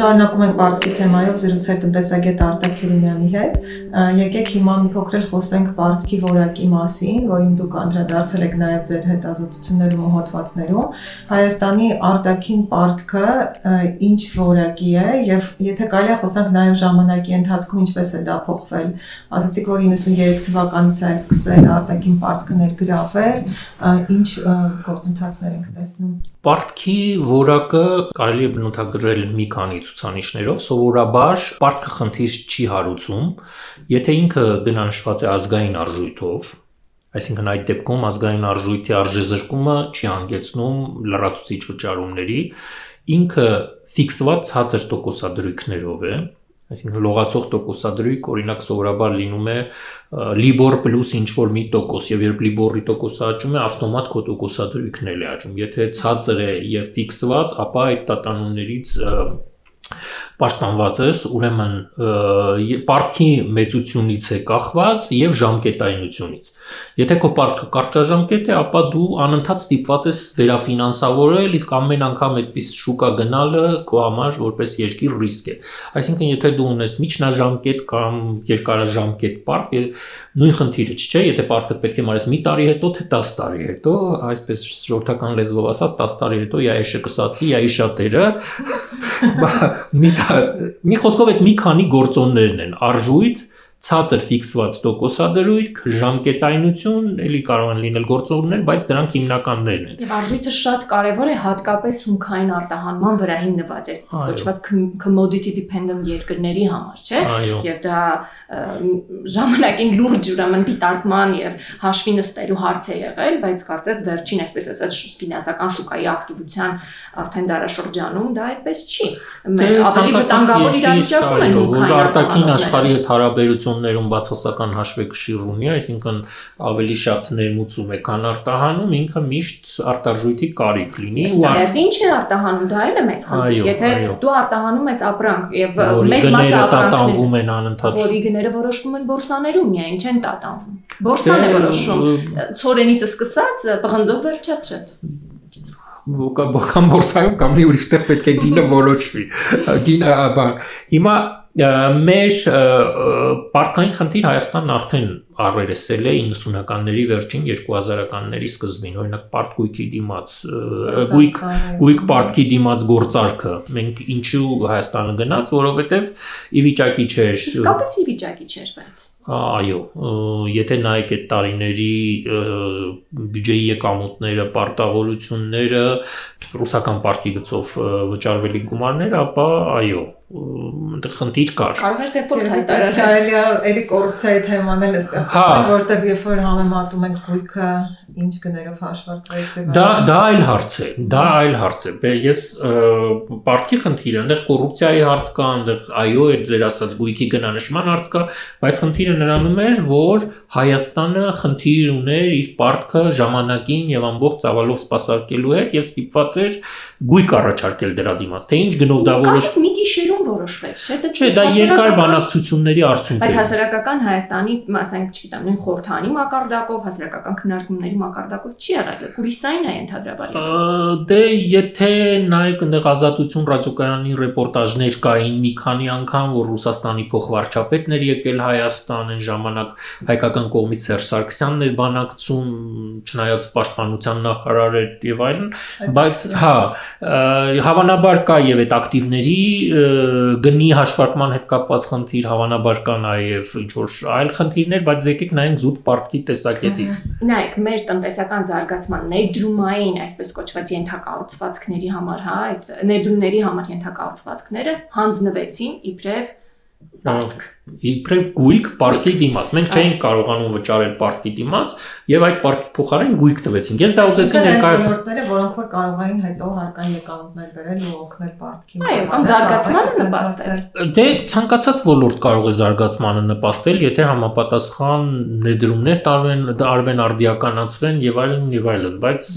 Շարունակում ենք պարտքի թեմայով զրուցել տնտեսագետ Արտակ Քյուրումյանի հետ։ Եկեք հիմա մի փոքր խոսենք պարտքի որակի մասին, որին դուք անդրադարձել եք նաև ձեր հետազոտություններում ու հոդվածներում։ Հայաստանի արտաքին պարտքը ինչ որակի է եւ եթե կարելի է խոսանք նաև ժամանակի ընթացքում ինչպես է դա փոխվել։ Ասացիք, որ 93 թվականից է սկսել արտաքին պարտքը ներգրավել, ինչ գործընթացներ ենք տեսնում։ Պարտքի որակը կարելի է բնութագրել մի քանի ցուցանիշներով։ Սովորաբար պարտքը խնդիր չի հարուցում, եթե ինքը գնանշված է ազգային արժույթով, այսինքն այդ դեպքում ազգային արժույթի արժեզրկումը չի հանգեցնում լրացուցիչ վճարումների, ինքը ֆիքսված ցածր տոկոսադրույքներով է, այսինքն լողացող տոկոսադրույք օրինակ սովորաբար լինում է Libor plus ինչ որ մի տոկոս եւ երբ Libor-ի տոկոսը աճում է ավտոմատ քո տոկոսադրույքն էլ է աճում եթե ցածր է եւ ֆիքսված ապա այդ տատանումներից պաշտպանված ես, ուրեմն պարտքի մեծությունից է կախված եւ ժամկետայնությունից։ Եթե քո պարտքը կարճաժամկետ է, ապա դու անընդհատ ստիպված ես վերաֆինանսավորել, իսկ ամեն անգամ այդպես շուկա գնալը քո համար որպես երկիր ռիսկ է։ Այսինքն, եթե դու ունես միջնաժամկետ կամ երկարաժամկետ պարտ, նույն խնդիրը չէ, եթե պարտքը պետք է մարես մի տարի հետո, թե 10 տարի հետո, այսպես շորթական լեզվով ասած 10 տարի հետո, յա էշը կսատվի, յա իշատերը, մի տարի մի խոսքով այդ մի քանի գործոններն են. արժույթ ցածր ֆիքսված տոկոսադրույթ, ժամկետայնություն, ելի կարող են լինել գործողներ, բայց դրանք հիմնականներն են։ Եվ արժույթը շատ կարևոր է հատկապես հումքային արտահանման վրա հիմնված է, ասկոչված commodity dependent երկրների համար, չէ՞։ Եվ դա ժամանակին լուրջ ուրեմն դիտարկման եւ հաշվի նստելու հարց է եղել, բայց կարծես վերջին այսպես ասած ֆինանսական շուկայի ակտիվության արդեն դարաշրջանում դա այդպես չի։ դե, Ավելի վտանգավոր իրավիճակում են հումքային արտաքին աշխարհի հետ հարաբերություն գործոններում բացասական հաշվեկշիռ ունի, այսինքն ավելի շատ ներմուծում է, քան արտահանում, ինքը միշտ արտարժույթի կարիք լինի ու Բայց ինչ է արտահանում, դա էլ է մեծ խնդիր։ Եթե դու արտահանում ես ապրանք եւ մեծ մասը ապրանքներում են անընդհատ որի գները որոշվում են բորսաներում միայն, չեն տատանվում։ Բորսան է դե, որոշում։ Ցորենից սկսած պղնձով վերջացրած բոկան բորսայում կամ մի ուրիշ տեղ պետք է գինը որոշվի։ Գինը բան։ Հիմա մեր պարտքային խնդիր Հայաստանն արդեն առերեսել է 90-ականների վերջին 2000-ականների սկզբին, օրինակ պարտկույքի դիմաց գույք գույք պարտքի դիմաց գործարքը մենք ինչու Հայաստանը գնաց, որովհետև ի վիճակի չէր։ Իսկապես ի վիճակի չէր, բայց Այո, եթե նայեք այդ տարիների բյուջեի եկամուտները, պարտավորությունները, ռուսական պարտքի գծով վճարվելի գումարները, ապա այո, այնտեղ խնդիր կար։ Կարող էր դեպոր հայտարարել։ Կարելի է էլի կոռուպցիայի թեման էլ էստեղ հա։ որտեղ երբ որ համեմատում ենք գույքը ինչ գներով հաշվարկվեց է։ Դա դա այլ հարց է, դա այլ հարց է։ Ես պարտքի խնդիրը, այնտեղ կոռուպցիայի հարց կա, այնտեղ այո, այդ ձեր ասած գույքի գնանշման հարց կա, բայց խնդիրը նրանում էր, որ Հայաստանը խնդիր ուներ իր պարտքը ժամանակին եւ ամբողջ ծավալով սպասարկելու հետ եւ ստիպված էր գույք առաջարկել դրա դիմաց, թե ինչ գնով դա որոշ։ Բայց մի գիշերում որոշվեց, չէ՞, դա Չէ, դա երկար բանակցությունների արդյունք է։ Բայց հասարակական Հայաստանի, ասենք, չգիտեմ, նույն խորթանի մակարդակով, հասարակական քննարկումների մակարդակով չի եղել։ Կուրիսային է ընդհանրաբար։ Դե եթե նայեք այնտեղ ազատություն ռադիոկայանի ռեպորտաժներ կային մի քանի անգամ, որ Ռուսաստանի փոխվարչապետն էր եկել Հայաստան այն ժամանակ հայկական կողմից Սերժ Սարգսյանն էր բանակցում, չնայած պաշտպանության նախարար էր եւ այլն, բայց հա, հավանաբար կա եւ այդ ակտիվների գնի հաշվարկման հետ կապված խնդիր, հավանաբար կա նաեւ ինչ որ այլ խնդիրներ, բայց եկեք նայենք զուտ պարտքի տեսակետից։ Նայեք, մեր տնտեսական զարգացման ներդրումային, այսպես կոչված ենթակառուցվածքների համար, հա, այդ ներդրումների համար ենթակառուցվածքները հանձնվեցին իբրև իբրև գույք պարկի դիմաց։ Մենք չէինք կարողանում վճարել պարկի դիմաց եւ այդ պարկի փոխարեն գույք տվեցինք։ Ես դա ուզեցի ներկայացնել։ Որները որոնք որ կարող էին հետո հարկային եկամուտներ բերել ու օգնել պարտքի։ Այո, կամ զարգացմանը նպաստել։ Դե ցանկացած ոլորտ կարող է զարգացմանը նպաստել, եթե համապատասխան ներդրումներ տարվեն, արվեն արդիականացվեն եւ այլն եւ այլն, բայց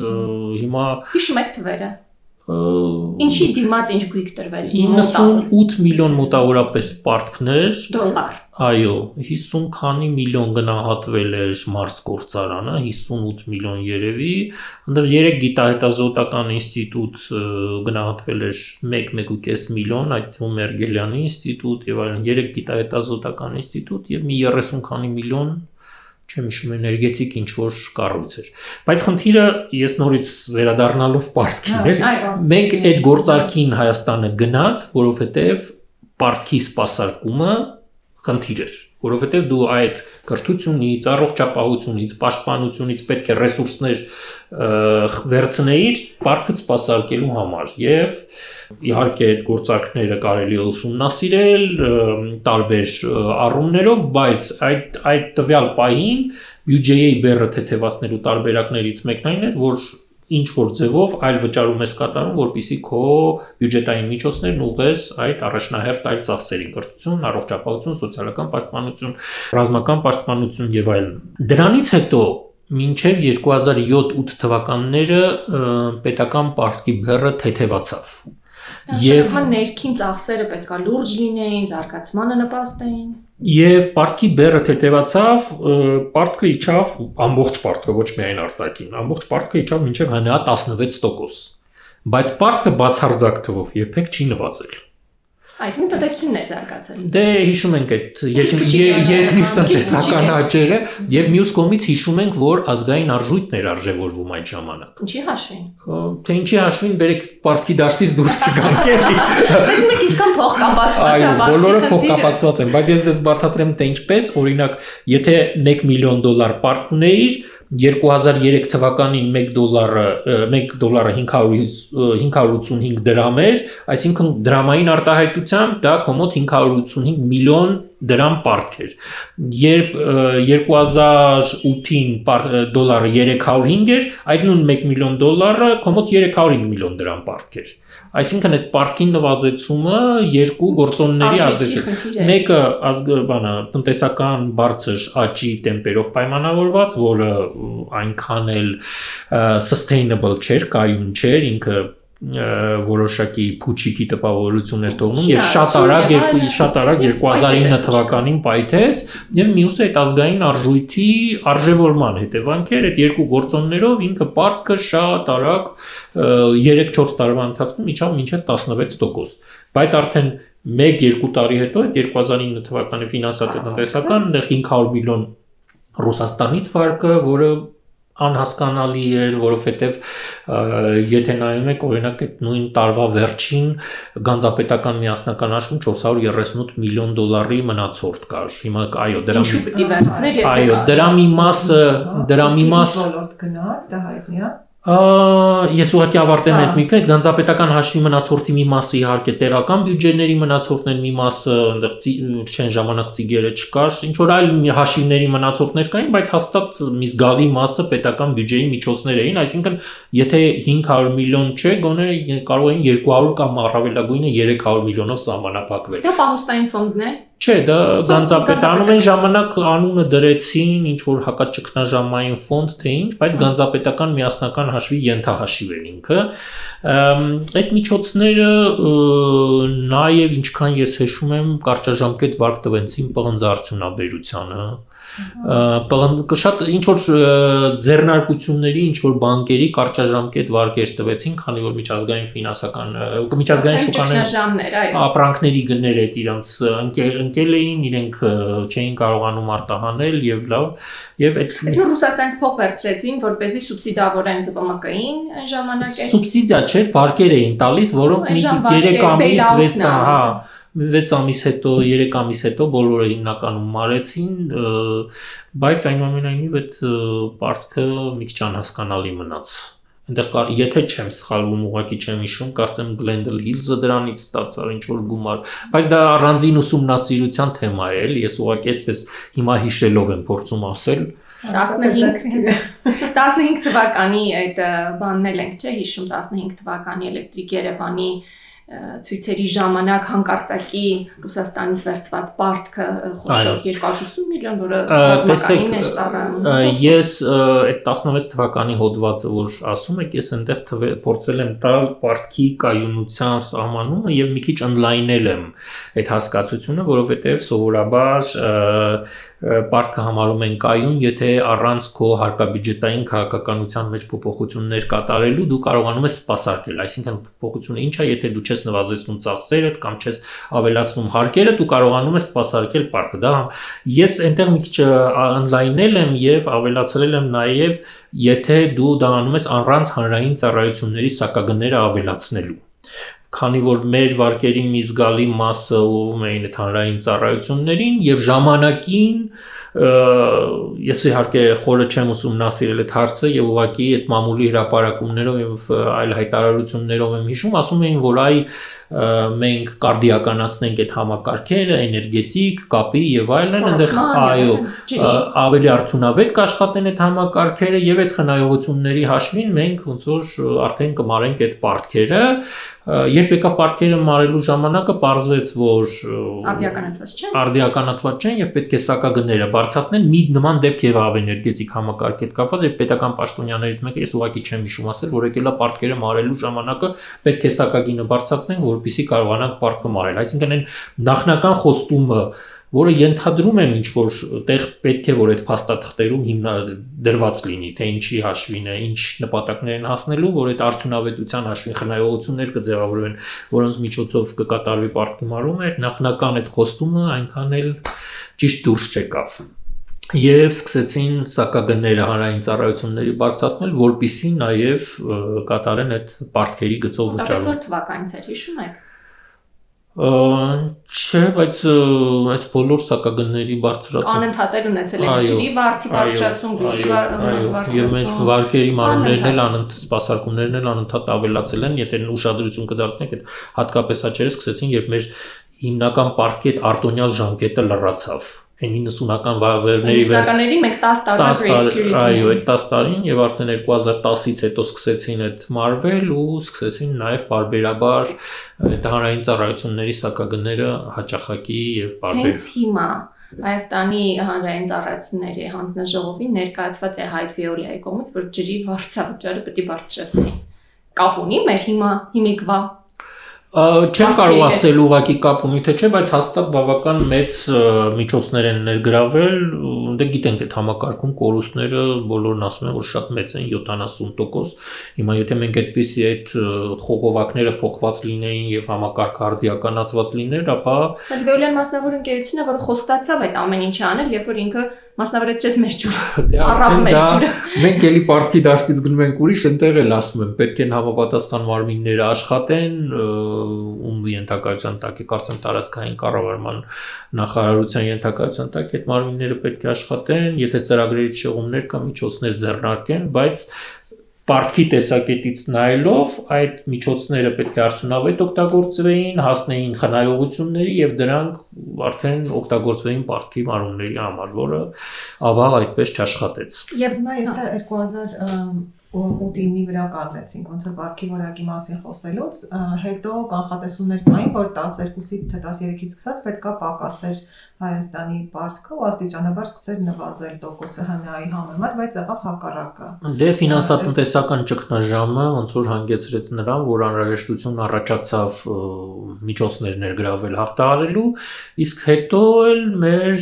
հիմա հիշում եք թվերը Ինչի դիմաց ինչ գույք տրվեց 98 միլիոն մոտավորապես պարտքներ դոլար այո 50 քանի միլիոն գնահատվել է Մարս գործարանը 58 միլիոն երևի ընդ 3 գիտահետազոտական ինստիտուտ գնահատվել էր 1-1.5 միլիոն այդ թվում Մերգելյանի ինստիտուտ եւ այլն 3 գիտահետազոտական ինստիտուտ եւ մի 30 քանի միլիոն չեմ հիշում էներգետիկ ինչ որ կառույց էր։ Բայց խնդիրը ես նորից վերադառնալով պարտքին էլ մենք այդ գործարքին Հայաստանը գնաց, որովհետև պարտքի սպասարկումը խնդիր էր որովհետև դու այդ կրթությունից, առողջապահությունից, պաշտպանությունից պետք է ռեսուրսներ վերցնեիր պարտքը սպասարկելու համար եւ իհարկե այդ գործարքները կարելի է ուսումնասիրել տարբեր առումներով, բայց այդ այդ տվյալ պահին բյուջեի բեռը թեթևացնելու տարբերակներից մեկն այն էր, որ ինչ որ ձևով այլ վճարում ես կատարում, որpիսի քո բյուջետային միջոցներն ուղես այդ առաջնահերթ այլ ծախսերին՝ կրթություն, առողջապահություն, սոցիալական պաշտպանություն, ռազմական պաշտպանություն եւ այլն։ Դրանից հետո մինչև 2007-8 թվականները պետական պարտքի բեռը թեթևացավ Եվ ներքին ծախսերը պետքա լուրջ լինեին, զարգացմանը նպաստեին։ Եվ պարտքի բերը թեթևացավ, պարտքը իջավ ամբողջ պարտքը, ոչ միայն արտաքին, ամբողջ պարտքը իջավ մինչև հնա 16%։ Բայց պարտքը բացարձակ թվով երբեք չի նվազել։ Այսինքն տնտեսությունն էր զարգացել։ Դե հիշում ենք այդ երկնիշ տնտեսական աճերը եւ մյուս կողմից հիշում ենք, որ ազգային արժույթն էր արժևորվում այդ ժամանակ։ Ինչի հաշվին։ Թե ինչի հաշվին բերեք պարտքի դաշտից դուրս չգանք էլի։ Իսկ մենք ինչքան փող կապակցված է Այո, բոլորը փող կապակցված են, բայց ես դες բացատրեմ թե ինչպես, օրինակ, եթե 1 միլիոն դոլար պարկ ունեիր, 2003 թվականին 1 դոլարը 1 դոլարը 500 585 դրամ էր, այսինքն դրամային արտահայտությամբ դա կոմոդ 585 միլիոն դրամ պարտք էր։ Երբ 2008-ին դոլարը 305 էր, այդ նույն 1 միլիոն դոլարը կոմոդ 305 միլիոն դրամ պարտք էր։ Այսինքն այդ պարտքի նվազեցումը երկու գործոնների ազդեցություն։ Մեկը ազգ բանա տնտեսական բարձր աճի տեմպերով պայմանավորված, որը այնքան էլ sustainable չէր, կայուն չէր, ինքը որոշակի փուչիկի տպավորություններ թողնում եւ շատ արագ երկու շատ արագ 2009 թվականին պայթեց եւ մյուսը այդ ազգային արժույթի արժևորման հետևանքեր այդ երկու գործոններով ինքը պարտքը շատ արագ 3-4 տարվա ընթացքում իջավ մինչև 16%։ Բայց արդեն 1-2 տարի հետո այդ 2009 թվականի ֆինանսատնտեսական 500 միլիոն Ռուսաստանից վարկը, որը անհասկանալի էր, որովհետև եթե նայում եք օրինակ այդ նույն տարվա վերջին գանձապետական միասնական հաշվում 438 միլիոն դոլարի մնացորդ կար։ Հիմա այո, դրա մի այո, դրա մի մասը, դրա մի մասը գնաց, դա հայտնի է ես ուղղակի ավարտեմ այդ մի փետ գանձապետական հաշվի մնացորդի մի մասը իհարկե տեղական բյուջեների մնացորդներ մի մասը այնտեղ չեն ժամանակ ծիգերը չկար ինչ որ այլ հաշիվների մնացորդներ կային բայց հաստատ մի զգալի մասը պետական բյուջեի միջոցներ էին այսինքն եթե 500 միլիոն չէ գոնե կարող էին 200 կամ առավելագույնը 300 միլիոնով սահմանափակվել դա պահոստային ֆոնդն է Չէ, դա Գանձապետանում այն ժամանակ անունը դրեցին ինչ որ հակաճգնաժամային ֆոնդ թե ինչ, բայց Գանձապետական միասնական հաշվի ենթահաշիվ էր ինքը։ Այդ միջոցները նաև ինչքան ես հիշում եմ, կարճաժամկետ վարկ տվեցին պղնձ արդյունաբերությանը շատ ինչ որ ձեռնարկությունների, ինչ որ բանկերի կարճաժամկետ վարկեր տվեցին, քանի որ միջազգային ֆինանսական միջազգային շուկաներ ապրանքների գները այդ իրանց ընկել էին, իրենք չէին կարողանում արտահանել եւ լավ եւ այդ Իսկ Ռուսաստանից փող վերցրեցին, որպեսզի սուբսիդավորեն ԶՊՄԿ-ին այն ժամանակ Սուբսիդիա չէր, վարկեր էին տալիս, որոնք 3 ամիս, 6, հա 6 ամիս հետո, 3 ամիս հետո բոլորը հիմնականում մարեցին, բայց այնուամենայնիվ այդ պարտքը մի քիչ անհասկանալի մնաց։ Այնտեղ կար, եթե չեմ սխալվում, ուղղակի չեմ հիշում, կարծեմ Glendale Hills-ը դրանից ստացավ ինչ որ գումար, բայց դա առանձին ուսումնասիրության թեմա է, էլի, ես ուղղակի այսպես հիմա հիշելով եմ փորձում ասել, 15 15 թվականի այդ բանն էլ ենք, չէ, հիշում 15 թվականի էլեկտրիկ Երևանի ցույցերի ժամանակ հանկարծակի Ռուսաստանից վերցված պարտքը խոշոր 250 միլիոն, որը բազմականին է ծառայում։ Ես այդ 16 թվականի հոդվածը, որ ասում եք, ես այնտեղ փորձել եմ տալ պարտքի կայունության սահմանումը եւ մի քիչ ընդլայնել եմ այդ հասկացությունը, որովհետեւ սովորաբար պարտքը համարում են կայուն, եթե առանց քո հարկաբյուջետային քաղաքականության մեջ փոփոխություններ կատարելու դու կարողանում ես սպասարկել, այսինքն փոփոխությունը ի՞նչ է, եթե դու չես նվազեցնում ծախսերդ կամ չես ավելացնում հարկերը, դու կարողանում ես սպասարկել պարտքը։ Դա ես այնտեղ մի քիչ online-ել եմ եւ ավելացրել եմ նաեւ եթե դու դա անում ես առանց հանրային ծառայությունների սակագները ավելացնելու քանի որ մեր վարկերի մի զգալի մասը ուղղվում էին այդ հանրային ծառայություններին եւ ժամանակին ես իհարկե խորը չեմ ուսումնասիրել այդ հարցը եւ ուղղակի այդ մամուլի հրապարակումներով եւ այլ հայտարարություններով եմ հիշում, ասում էին, որ այ մենք կարդիականացնենք այդ համակարգերը, էներգետիկ, կապի եւ այլն, այնտեղ այո, ավելի արդյունավետ կաշխատեն այդ համակարգերը եւ այդ խնայողությունների հաշվին մենք ոնց որ արդեն կմարենք այդ պարտքերը Երբ եկավ պարտքերը մարելու ժամանակը ողջվեց, որ արդիականացված չեն։ Արդիականացված չեն եւ պետք է սակագները բարձրացնել մի նման դեպք եւ ավեներգետիկ համակարգի հետ կապված եւ պետական պաշտոնյաներից մեկը ես ուղղակի չեմ հիշում ասել, որ եկելա պարտքերը մարելու ժամանակը պետք է սակագինը բարձրացնենք, որպեսզի կարողանանք պարտքը մարել։ Այսինքն այն նախնական խոստումը որը ենթադրում եմ ինչ որ տեղ պետք է որ այդ փաստաթղթերում հիմնա դրված լինի, թե ինչի հաշվին է, ինչ նպատակներ են հասնելու, որ այդ արդյունավետության հաշվին խնայողություններ կձևավորվեն, որոնց միջոցով կկատարվի պարտումարումը, այդ նախնական այդ խոստումը այնքան էլ ճիշտ դուրս չեկավ եւ սկսեցին սակագները հանրային ծառայությունների բարձրացնել, որpիսի նաեւ կատարեն այդ պարտքերի գծով վճարում։ Դա թվականից էր հիշում եք։ Չէ, բայց այս բոլոր սակագների բարձրացում անընդհատ ունեցել են ջրի վարձի բարձրացում, լույսի բարձրացում։ Եվ մենք վարկերի մարմիններն էլ անընդհատ սպասարկումներն էլ անընդհատ ավելացել են, եթե ուշադրություն կդարձնենք, այդ հատկապես աճերը սկսեցին, երբ մեր հիմնական այդ արտոնյալ ժամկետը լրացավ այն 90-ական վավերների վերջ 90-ականների մենք 10 տարվա grace period այո այդ 10 տարին եւ արդեն 2010-ից հետո սկսեցին այդ մարվել ու սկսեցին նաեւ բարբերաբար այդ հանրային ծառայությունների սակագները հաճախակի եւ բարբեր հենց հիմա Հայաստանի հանրային ծառայությունների հանձնաժողովի ներկայացված է Հայտ Վիոլիայի կողմից, որ ջրի վարձավճարը պետք է բարձրացվի։ Կապ ունի մեր հիմա հիմիկվա Չեմ կարող ասել ուղակի կապ ունի թե չէ, բայց հաստատ բավական մեծ միջոցներ են ներգրավել, դե գիտենք այդ համակարգում կորուստները բոլորն ասում են որ շատ մեծ են 70%։ Հիմա եթե մենք այդպեսի այդ խողովակները փոխված լինեին եւ համակարգը արդիականացված լիներ, ապա Հանդիպելյան մասնավոր ընկերությունը, որը խոստացավ այդ ամեն ինչը անել, երբ որ ինքը մասնավորեցրեց մեր ջուրը։ դե Առավ մեր ջուրը։ Մենք էլի պարտքի դաշտից գնում ենք ուրիշ, ընտեղ էլ ասում եմ, պետք է համապատասխան մարմինները աշխատեն, ում ենթակայության տակ է կարծեմ տարածքային կառավարման նախարարության ենթակայության տակ այդ մարմինները պետք է աշխատեն, եթե ծրագրերի շեղումներ կամ միջոցներ ձեռնարկեն, բայց Պարտքի տեսակետից նայելով այդ միջոցները պետք է արդյունավետ օգտագործվեին, հասնեին խնայողությունների եւ դրանք արդեն օգտագործվեին պարտքի մարումների համար, որը ավաղ այդպես չաշխատեց։ Եվ հիմա եթե 2000 ուտինի վրա կանգնեցինք ոնց որ բարքի որակի մասին խոսելուց, հետո կանխատեսումներ կային, որ 12-ից թե 13-ից սկսած պետքա պակասեր Հայաստանի պարտքը ու աստիճանաբար սկսել նվազել տոկոսը ՀՆԱ-ի համեմատ, բայց եղավ հակառակը։ Դե ֆինանսատնտեսական ճգնաժամը ոնց որ հանգեցրեց նրան, որ անհրաժեշտություն առաջացավ միջոցներ ներգրավել հաղթահարելու, իսկ հետո էլ մեր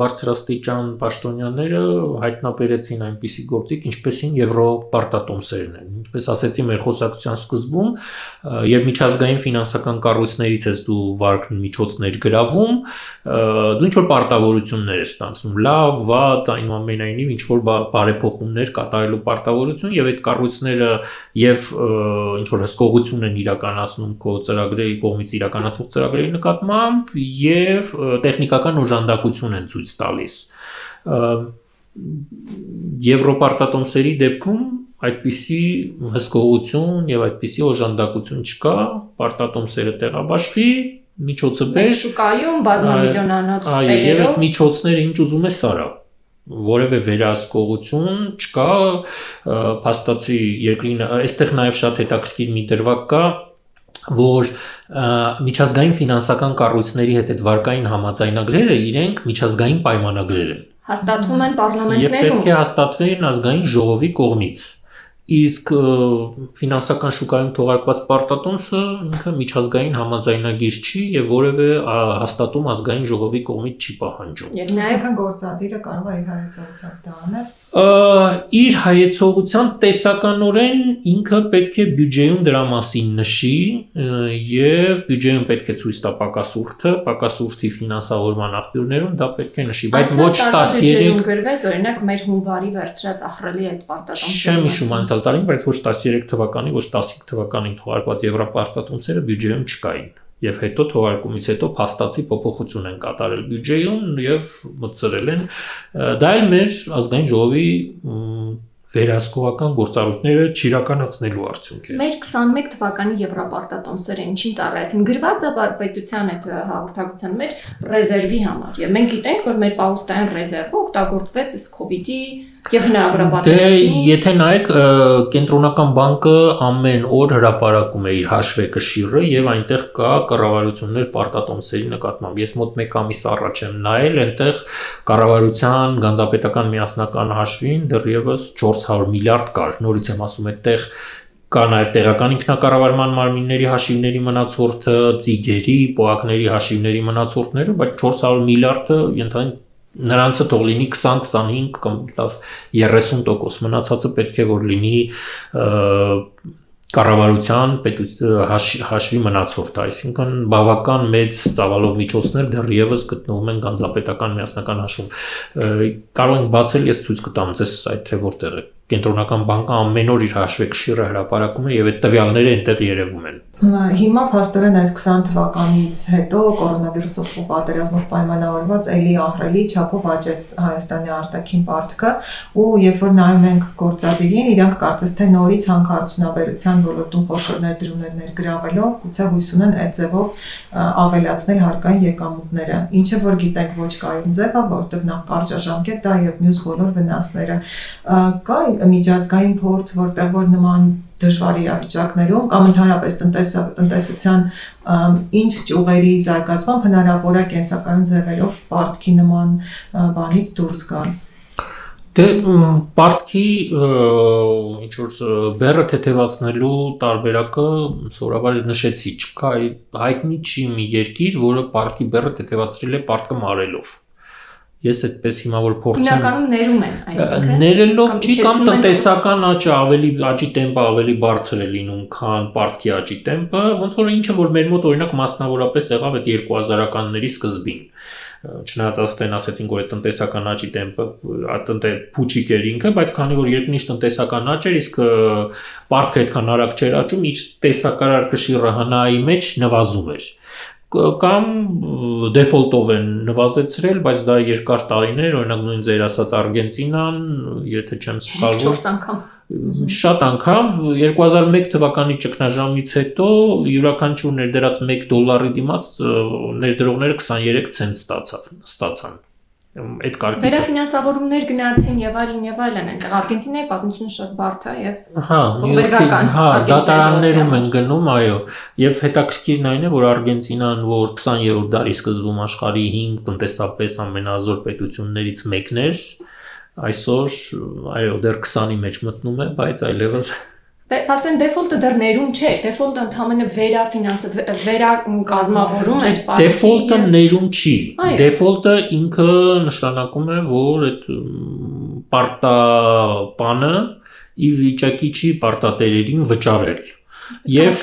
բարձրաստիճան պաշտոնյաները հայտնաբերեցին այնպիսի գործիք, ինչպեսին Եվրոպարտատոմսերն են։ Ինչպես ասեցի մեր խոսակցության սկզբում, եւ միջազգային ֆինանսական կառույցներից ես դու վարկ միջոցներ գրավում, դու ինչ որ պարտավորություններ ես ստանցնում, լավ, վատ, այնուամենայնիվ ինչ որ բարեփոխումներ կատարելու պարտավորություն եւ այդ կառույցները եւ ինչ որ հսկողություն են իրականացնում քո ծրագրերի կողմից իրականացվող ծրագրերի նկատմամբ եւ տեխնիկական օժանդակություն են ցույց տալիս Եվրոպարտատոմսերի դեպքում այդպիսի հսկողություն եւ այդպիսի օժանդակություն չկա, պարտատոմսերը տեղաբաշխի, միջոցը բեր շուկայում բազմամիլիոնանոց այո եւ այդ միջոցները ինչ ուզում է սարա որևէ վերահսկողություն չկա փաստացի երկրին այստեղ նաև շատ հետաքրքիր մի դրվագ կա որ միջազգային ֆինանսական կառույցների հետ այդ վարկային համաձայնագրերը իրենք միջազգային պայմանագրեր են հաստատվում են պարլամենտներում եւ պետք է հաստատվեն ազգային ժողովի կողմից իսկ ֆինանսական շուկայում թողարկված պարտատոմսը ինքը միջազգային համաձայնագիր չի եւ որևէ հաստատում ազգային ժողովի կողմից չի պահանջում։ Եվ նաեւ գործադիրը կարող է իր հայեցողությամբ դա անել իր հայեցողության տեսականորեն ինքը պետք է բյուջեում դրա մասին նշի եւ բյուջեում պետք է ցույց տա պակասուրդը, պակասուրդի ֆինանսավորման աղբյուրներում դա պետք է նշի, բայց ոչ 13 գրվեց օրինակ մեր հունվարի վերցրած ահռելի այդ պարտատոմսը։ Չեմ հիշում անցյալ տարին, բայց ոչ 13 թվականի, ոչ 15 թվականին թողարկված եվրոպարտատոմսերը բյուջեում չկային եւ հետո թողարկումից հետո փաստացի փոփոխություն են կատարել բյուջեում եւ մտցրել են դա էլ մեր ազգային ժողովի վերահսկողական գործառույթները չիրականացնելու արդյունք է։ Մեր 21 թվականի Եվրոպարտատոմսերը ինչին ծառայեցին գրված է պետության այդ հաղորդակցության մեջ ռեզերվի համար։ Եվ մենք գիտենք, որ մեր պաուստային ռեզերվը օգտագործվեց ըստ COVID-ի Եվ հնարավոր է Դե եթե նայեք կենտրոնական բանկը ամեն օր հրապարակում է իր հաշվեկշիռը եւ այնտեղ կա կառավարություններ պարտատոմսերի նկատմամբ։ Ես մոտ 1 ամիս առաջ եմ նայել, այնտեղ կառավարության գանձապետական միասնական հաշվին դեռևս 400 միլիարդ կար։ Նորից եմ ասում, այդտեղ կա նաև տեղական ինքնակառավարման մարմինների հաշիվների մնացորդը, ծիգերի, պոակների հաշիվների մնացորդները, բայց 400 միլիարդը ենթադրենք նրանցը թող լինի 20-25 կամ լավ 30% մնացածը պետք է որ լինի կառավարության հաշվի մնացորդ, այսինքն բավական մեծ ծավալով միջոցներ դեռևս գտնվում են գանձապետական միասնական հաշվում։ Կարող ենք բացել, ես ցույց կտամ ձեզ այդ թե որտեղ է կենտրոնական բանկը ամեն օր իր հաշվեկշիռը հրապարակում է եւ այդ տվյալները այնտեղ երևում են։ Հիմա փաստորեն այս 20 թվականից հետո կորոնավիրուսով ու պատերազմով պայմանավորված էլի ահրելի չափով աճեց Հայաստանի արտաքին պարտքը ու երբ որ նայում ենք գործադիրին, իրանք կարծես թե նորից հանքարդյունաբերության ոլորտում խոշոր ներդրումներ ներգրավելով գուցե հույս ունեն այդ ձևով ավելացնել հարկային եկամուտները, ինչը որ գիտենք ոչ կայուն ձև է, որովհետև նախ կարճաժամկետ դա եւ մյուս բոլոր վնասները կա միջազգային փորձ, որտեղ որ նման դժվար իրավիճակներում կամ ընդհանրապես տնտեսա տնտեսության ինչ ճյուղերի զարգացմամբ հնարավոր է կենսական ձևերով պարտքի նման բանից դուրս գալ։ Դե պարտքի ինչ որ բերը թեթևացնելու տարբերակը սովորաբար նշեցի, չկա հայտնի չի մի երկիր, որը պարտքի բերը թեթևացրել է պարտքը մարելով ես այդպես հիմա որ փորձեմ Հիմնականում ներում են, այսինքն ներելով չի կամ տնտեսական աճը ավելի աճի տեմպը ավելի բարձր է լինում, քան պարտքի աճի տեմպը, ոնց որ ինչը որ մեր մոտ օրինակ մասնավորապես եղավ այդ 2000-ականների սկզբին չնայած աստեն ասեցինք որ այդ տնտեսական աճի տեմպը տնտե փուչիկ էր ինքը, բայց քանի որ երկնիշ տնտեսական աճ էր, իսկ պարտքը այդքան արագ չէր աճում, իջ տեսակարար կշիռը հնայի մեջ նվազում էր կամ դեֆոլտով են նվազեցրել, բայց դա երկար տարիներ, օրինակ նույն ձեր ասած Արգենտինան, եթե չեմ սխալվում, 4 անգամ շատ անգամ 2001 թվականի ճգնաժամից հետո յուրաքանչյուր ներդրած 1 դոլարի դիմաց ներդրողները 23 ցենտ ստացավ, ստացան այդ կարգի վերաֆինանսավորումներ գնացին եւ այլն եւ այլն այնտեղ Արգենտինայի պատմությունը շատ բարդ է եւ հա Նյույորքի հա դատարաններում են գնում այո եւ հետաքրքիրն այն է որ Արգենտինան որ 20-րդ դարի սկզբում աշխարհի 5 տնտեսապես ամենազոր պետություններից մեկն էր այսօր այո դեռ 20-ի մեջ մտնում է բայց այլևս Պաստեն դեֆոլտը դեռ ներում չէ, դեֆոլտը ընդհանրապես վերա ֆինանսը վերա կազմավորում է պարտքի։ Դեֆոլտը ներում չի։ Դեֆոլտը ինքը նշանակում է, որ այդ պարտապանը ի վիճակի չի պարտատերերին վճարել։ Եվ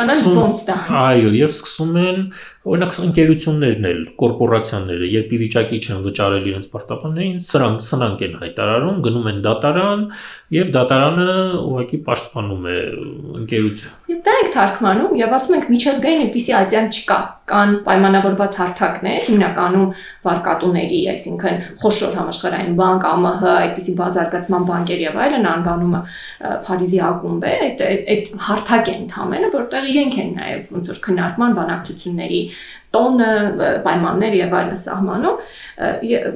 այո, եւ սկսում են օրինակ ընկերություններն էլ, կորպորացիաները, երբ ի վիճակի չեն վճարել իրենց պարտականներին, սրանք սրանք են հայտարարում, գնում են դատարան եւ դատարանը ուղղակի պաշտպանում է ընկերությունը։ Եվ դա եք թարգմանում եւ ասում ենք միջազգային այնպիսի ատյան չկա, կան պայմանավորված հարթակներ, հիմնականում վարկատուների, այսինքն խոշոր համաշխարհային բանկ, ԱՄՀ, այդպիսի բազարգացման բանկեր եւ այլն անվանումը Փարիզի ակումբ է, այդ այդ հարթակ է ընդհանրապես, որտեղ իրենք են նաեւ ոնց որ քննարկման բանակցությունների տոնը, պայմաններ եւ այլն սահմանում,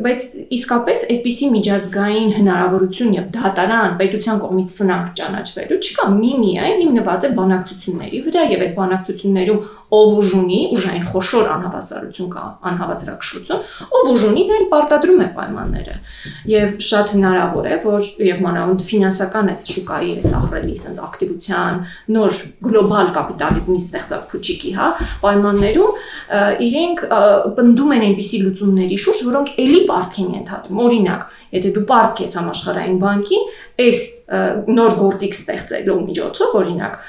բայց իսկապես այդպիսի միջազգային հնարավորություն եւ դատարան պետության կողմից սնանկ ճանաչվելու չկա։ Մի միայն հիմնված է բանակցությունների վրա եւ այդ բանակցություններում ով ուժունի, ուժային խոշոր անհավասարություն կա, անհավասարակշռություն, ով ուժունի նա պարտադրում է պայմանները։ Եվ շատ հնարավոր է, որ եւ մանավանդ ֆինանսական այս շուկայի այս ահռելի sense ակտիվության նոր գլոբալ կապիտալիզմի ստեղծած փուչիկի, հա, պայմաններում իրենք պնդում են այնպիսի լուծումների շուրջ, որոնք ելի պարտք են ենթադրում։ Օրինակ, եթե դու պարտք ես համաշխարհային բանկին, այս նոր գործիք ստեղծելու միջոցով, օրինակ,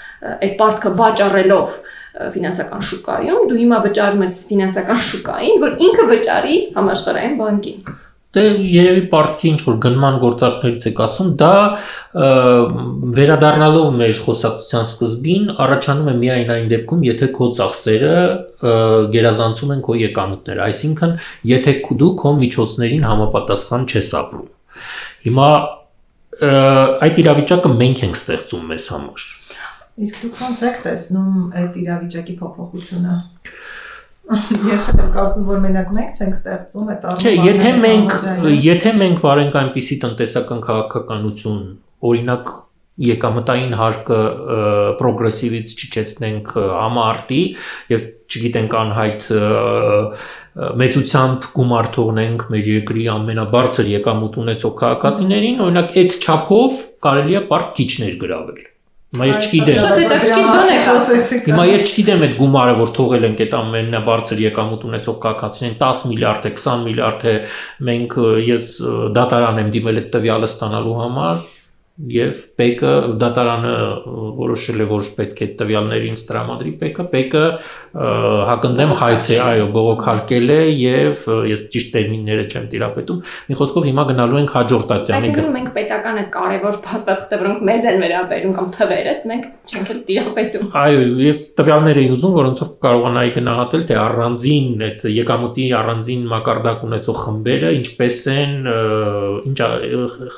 այդ պարտքը վաճառելով ֆինանսական շուկայում, դու հիմա վճարում ես ֆինանսական շուկային, որ ինքը վճարի համաշխարհային բանկին։ Դե երևի պարտքի ինչ որ գնման գործարքներից եք ասում, դա վերադառնալով մեր խոսակցության սկզբին առաջանում է միայն այն դեպքում, եթե քո ծախսերը գերազանցում են քո եկամուտները, այսինքն եթե դու քո միջոցներին համապատասխան չես ապրում։ Հիմա այդ իրավիճակը մենք ենք ստեղծում մեզ համար։ Իսկ դուք ոնց եք տեսնում այդ իրավիճակի փոփոխությունը։ Ես կարծում որ մենակ մենք չենք ստեղծում այդ առումով։ Չէ, եթե մենք եթե մենք վարենք այնպիսի տնտեսական քաղաքականություն, օրինակ եկամտային հարկը պրոգրեսիվից չիջեցնենք համարտի եւ չգիտենք անհայտ մեծությամբ գումար թողնենք մեր երկրի ամենաբարձր եկամուտ ունեցող քաղաքացիներին, օրինակ այդ չափով կարելի է բարդ քիչ ներգրավել Հիմա ես չգիտեմ։ Շատ հետաքրքիր բան եք ասացիք։ Հիմա ես չգիտեմ այդ գումարը, որ թողել ենք այդ ամենաբարձր եկամուտ ունեցող կակացին 10 միլիարդ է, 20 միլիարդ է, մենք ես դատարան եմ դիմել այդ տվյալը ստանալու համար, եւ Պեկը դատարանը որոշել է որ պետք է տվյալներին ստրամադրի Պեկը Պեկը հակնդեմ հայց է այո բողոքարկել է եւ ես ճիշտ տերմինները չեմ տիրապետում մի խոսքով հիմա գնալու ենք հաջորդ ատյանի այսինքն մենք պետական այդ կարևոր փաստաթղթեր որոնք մեզ են վերաբերում կամ թվերը մենք չենք էլ տիրապետում այո ես տվյալներ էի ուզում որոնցով կարողանայի գնահատել թե առանձին այդ եկամուտի առանձին մակարդակ ունեցող խմբերը ինչպես են ինչ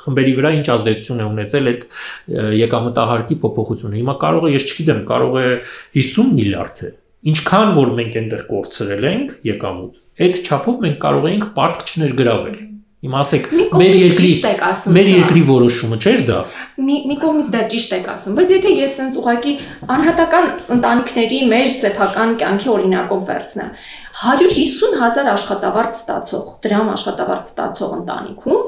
խմբերի վրա ինչ ազդեցություն է ունեցել ունեցել այդ եկամտահարկի փոփոխությունը։ Հիմա կարող է, ես չգիտեմ, կարող է 50 միլիարդ է։ Ինչքան որ մենք այնտեղ կորցրել ենք եկամուտ, այդ չափով մենք կարող էինք պարտք չներգրավել։ Հիմա ասեք, մեր երկրի մեր երկրի որոշումը չէր դա։ Մի մի կողմից դա ճիշտ եք ասում, բայց եթե ես sense ուղակի անհատական ընտանիքների մեր սեփական կյանքի օրինակով վերցնեմ, 150 հազար աշխատավարձ ստացող, դրամ աշխատավարձ ստացող ընտանիքում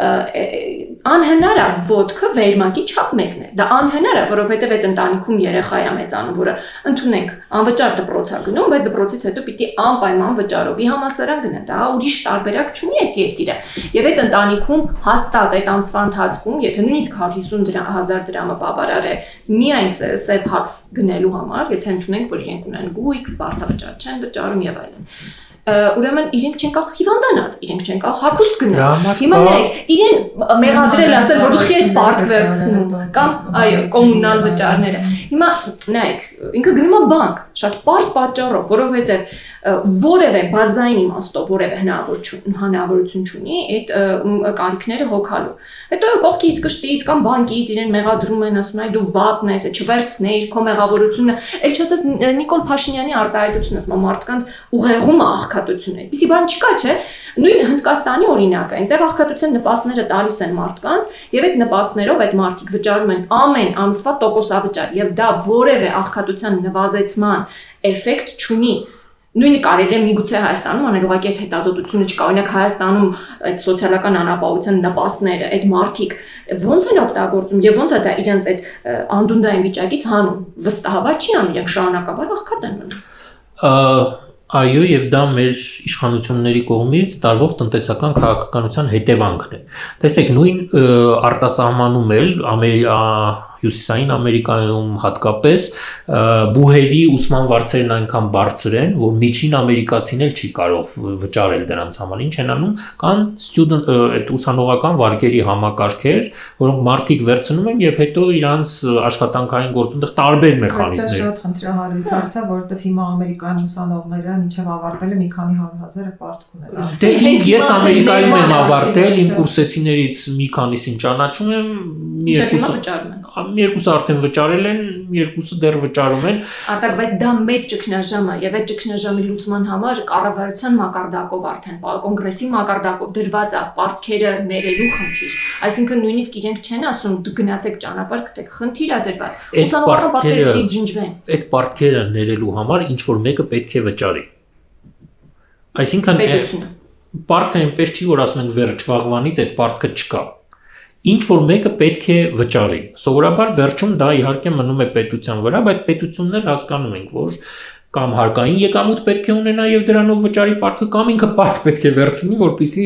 անհնար է ոդկը վերմակի չափ մեկն է։ Դա անհնար է, որովհետև այդ ընտանիքում երեխա է մեծանում, որը ընդունենք անվճար դպրոց է գնում, բայց դպրոցից հետո պիտի անպայման վճարովի համասարան գնա։ Դա ուրիշ տարբերակ չունի այս երկիրը։ Եվ այդ ընտանիքում հաստատ այդ ամսվա ընթացքում, եթե նույնիսկ 150.000 դրամը բավարար է միայն սև հաց գնելու համար, եթե ընդունենք, որ իրենք ունեն գույք, բարձավճար չեն վճարում եւ այլն ուրեմն իրենք չեն կարող հիվանդանալ, իրենք չեն կարող հագուստ գնել։ Հիմա նայեք, իրեն մեղադրել ասել, որ դու քեզ պարտք վերցնում կամ այո, կոմունալ վճարները։ Հիմա նայեք, ինքը գնում է բանկ, շատ པարս պատճառով, որովհետև որևէ բազային իմաստով որևէ հնարավորություն հնարավորություն չունի այդ կարիքները հոգալու։ Հետո կողքից կշտից կամ բանկից իրեն մեղադրում են, ասում են դու վատն ես, չվերցնեիր քո մեղավորությունը։ Էլ չասես Նիկոլ Փաշինյանի արտահայտությունը, ասում մարդկանց ուղեղումը աղքատություն է։ Իսկ բան չկա, չէ՞։ Նույն Հնդկաստանի օրինակը, այնտեղ աղքատության նպաստները տալիս են մարդկանց եւ այդ նպաստներով այդ մարդիկ վճարում են ամեն ամսվա տոկոսավճար եւ դա որևէ աղքատության նվազեցման էֆեկտ չունի նույնը կարելի է միգուցե Հայաստանում անել, ուղղակի այդ հետազոտությունը չկա։ Օրինակ Հայաստանում այդ սոցիալական անապահովության նպաստները, այդ մարդիկ ո՞նց են օգտագործում եւ ո՞նց է դա իրենց այդ անդունդային վիճակից հանում։ Վստահաբար չի անում, իրենք շարունակաբար աղքատ են մնում։ Այո, եւ դա մեր իշխանությունների կողմից տարվող տնտեսական քաղաքականության հետևանքն է։ Տեսեք, նույն արտասահմանում էլ Հյուսիսային Ամերիկայում հատկապես բուհերի ուսման վարձերն այնքան բարձր են, որ միջին ամերիկացին էլ չի կարող վճարել դրանց համար։ Ինչ են անում, կան student այդ ուսանողական վարկերի համակարգեր, որոնք մարդիկ վերցնում են եւ հետո իրանց աշխատանքային գործունեության տարբեր մեխանիզմներ։ Դա շատ խնդրահարույց հարց է, որովհետեւ հիմա Ամերիկայում ուսանողները մինչեւ ավարտելը մի քանի 100.000-ը պարտք ունեն։ Դե ես Ամերիկայում եմ ավարտել, իմ կուրսեցիներից մի քանիսին ճանաչում եմ, մի երկուսը վճարում են երկուսը արդեն վճարել են, երկուսը դեռ վճարում են։ Արտակ, բայց դա մեծ ճգնաժամ է եւ այդ ճգնաժամի լուծման համար կառավարության մակարդակով արդեն կոնգրեսի մակարդակով դրված է պարտքերը ներելու խնդիր։ Այսինքն նույնիսկ իրենք չեն ասում դու գնացեք ճանապարհ գտեք, խնդիր է դրված։ Ուսանողական պարտքերը պիտի ջնջվեն։ Այդ պարտքերը ներելու համար ինչ որ մեկը պետք է վճարի։ Այսինքն պարտքը այնպես չի որ ասում ենք վերջ վաղվանից այդ պարտքը չկա ինչ որ մեկը պետք է վճարի։ Սովորաբար վերջում դա իհարկե մնում է պետության վրա, բայց պետությունն էլ հասկանում ենք, որ կամ հարկային եկամուտ պետք է ունենա եւ դրանով վճարի պարտքը կամ ինքը պարտ պետք է վերցնի, որպիսի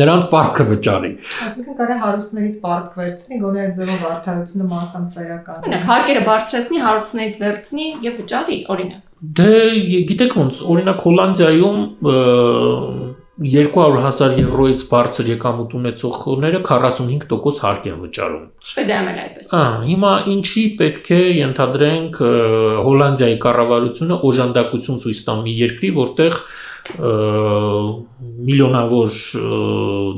նրանց պարտքը վճարի։ Այսինքն կարա հարուստներից պարտք վերցնի, գոնե այդ ձևով արդարությունը մասամբ վերական։ Օրինակ հարկերը բարձրացնի, հարուստներից վերցնի եւ վճարի, օրինակ։ Դե գիտեք ոնց, օրինակ Հոլանդիայում 200.000 եվրոից բարձր եկամուտ ունեցողները 45% հարկ են վճարում։ Շվեդիայում էլ այդպես։ Ահա, հիմա ինչի պետք է ենթադրենք Հոլանդիայի կառավարությունը օժանդակություն ցույց տա մի երկրի, որտեղ միլիոնավոր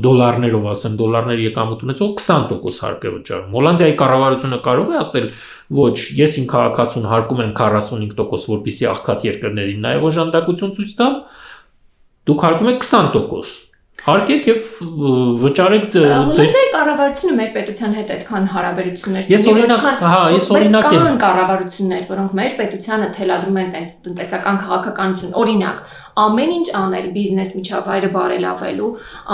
դոլարներով, ասեմ, դոլարներ եկամուտ ունեցող 20% հարկ է վճարում։ Հոլանդիայի կառավարությունը կարող է ասել, ոչ, ես իմ քաղաքացուն հարկում եմ 45%, որպիսի աղքատ երկրներին նաև օժանդակություն ցույց տամ, դուք հարկում եք 20%։ Հարկեք եւ վճարեք ձեր կառավարությունը մեր պետության հետ այդքան հարաբերություններ չունի։ Ես օրինակ, հա, ես օրինակ եմ։ Կան կառավարություններ, որոնք մեր պետությանը թելադրում են տնտեսական քաղաքականություն։ Օրինակ, ամեն ինչ անել բիզնես միջավայրը բարելավելու,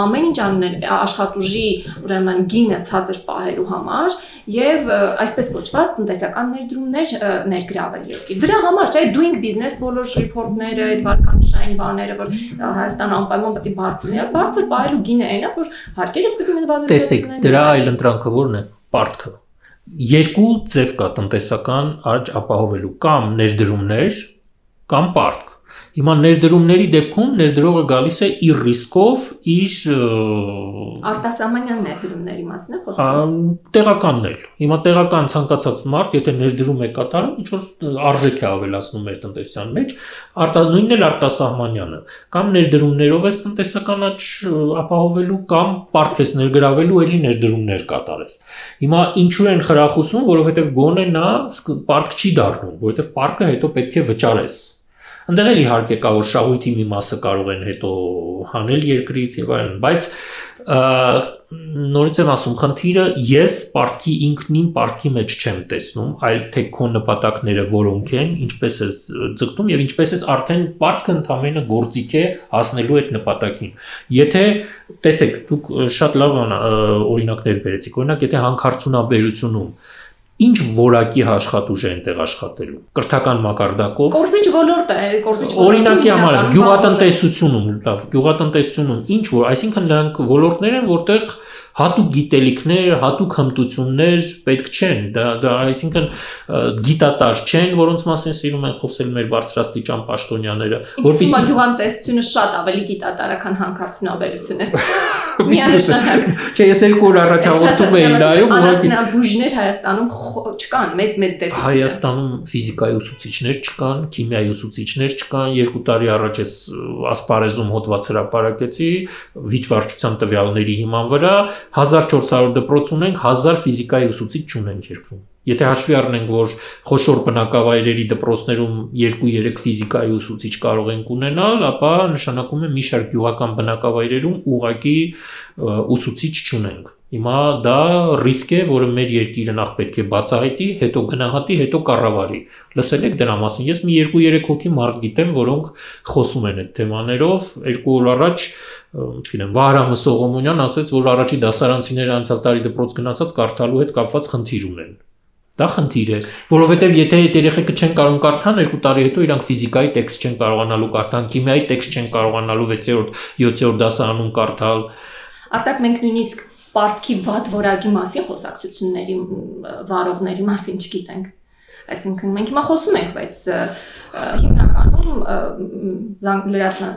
ամեն ինչ անել աշխատուժի, ուրեմն գինը ցածր պահելու համար եւ այսպես կոչված տնտեսական ներդրումներ ներգրավել երկրի։ Դրա համար չէ doing business բոլոր report-ները, այդ վարկանշային բաները, որ Հայաստանը անպայման պետք է բարձրի, բարձր պահելու գինը այնա, որ հարկերը պետք է նվազեցնեն։ Տեսեք, դրա այլ ընտրանքը ո՞րն է։ Պարտքը երկու ձև կա տնտեսական աճ ապահովելու կամ ներդրումներ կամ պարտք Հիմա ներդրումների դեպքում ներդրողը գալիս է իր ռիսկով իր արտասահմանյան ներդրումների մասն է խոսքը։ Տեղականն էլ։ Հիմա տեղական ցանկացած մարդ, եթե ներդրում է կատարում, ինչ որ արժեք է ավելացնում մեր տնտեսության մեջ, արտա նույնն էլ արտասահմանյանը, կամ ներդրումներով ես տնտեսական աճ ապահովելու կամ պարտքես ներգրավելու էլի ներդրումներ կատարես։ Հիմա ինչու են խրախուսում, որովհետև գոնե նա պարտք չի դառնում, որովհետև պարտքը հետո պետք է վճարես Ընդեղ էլ իհարկե կա որ շահույթի մի մասը կարող են հետո հանել երկրից եւ այլն, բայց նորից եմ ասում, խնդիրը ես парքի ինքնին парքի մեջ չեմ տեսնում, այլ թե քո նպատակները որոնք են, ինչպես ես ձգտում եւ ինչպես ես արդեն парքը ընդամենը գործիք է հասնելու այդ նպատակին։ Եթե տեսեք, դուք շատ լավ օրինակներ բերեցիք, օրինակ եթե հանքարծունաբերությունում ինչ որակի աշխատուժ է այնտեղ աշխատելու կրթական մակարդակով կորզիչ ոլորտ է կորզիչ օրինակի համար գյուղատնտեսությունում լավ գյուղատնտեսությունում ինչ որ այսինքն նրանք ոլորտներ են որտեղ հատուկ գիտելիքներ, հատուկ հմտություններ պետք չեն։ Դա դա այսինքն գիտատար չեն, որոնց մասին սիրում են խոսել մեր բարձրաստիճան պաշտոնյաները, որովհետեւ գյուղատնտեսությունը շատ ավելի գիտատար է, քան հանքարդյունաբերությունը։ Միանշանակ։ Չէ, ես երկու օր առաջ հաղորդում էի նայում, ուղղակի բուժներ Հայաստանում չկան, մեծ-մեծ դեֆիցիտ։ Հայաստանում ֆիզիկայի ուսուցիչներ չկան, քիմիայի ուսուցիչներ չկան։ Երկու տարի առաջ ես ասպարեզում հոդված հրապարակեցի վիճվարչության տվյալների հիման վրա 1400 դպրոց ունենք, 1000 ֆիզիկայի ուսուցիչ չունենք երկրում։ Եթե հաշվի առնենք, որ խոշոր բնակավայրերի դպրոցներում 2-3 ֆիզիկայի ուսուցիչ կարող ենք ունենալ, ապա նշանակում է մի շարք գյուղական բնակավայրերում ուղակի ուսուցիչ չունենք։ Հիմա դա ռիսկ է, որը մեր երկիրը նախ պետք է բացահայտի, հետո գնահատի, հետո կառավարի։ Լսել եք դրա մասին։ Ես մի 2-3 հոգի մարդ գիտեմ, որոնք խոսում են այդ թեմաներով։ Երկու օր առաջ չգիտեմ, Վահրամը Սողոմոնյան ասաց, որ առաջի դասարանցիները անցյալ տարի դպրոց գնացած կարդալու հետ կապված խնդիր ունեն։ Դա խնդիր է, որովհետև եթե այդ երեխեքը չեն կարող կարդան, երկու տարի հետո իրանք ֆիզիկայի տեքստ չեն կարողանալու կարդան, քիմիայի տեքստ չեն կարողանալու 6-րդ, 7-րդ դասարանում կարդալ։ Արտակ մենք նույնիսկ պարտքի վատ որակի մասին խոսակցությունների վարողների մասին չգիտենք։ Այսինքն մենք հիմա խոսում ենք, բայց հիմնականում լրացման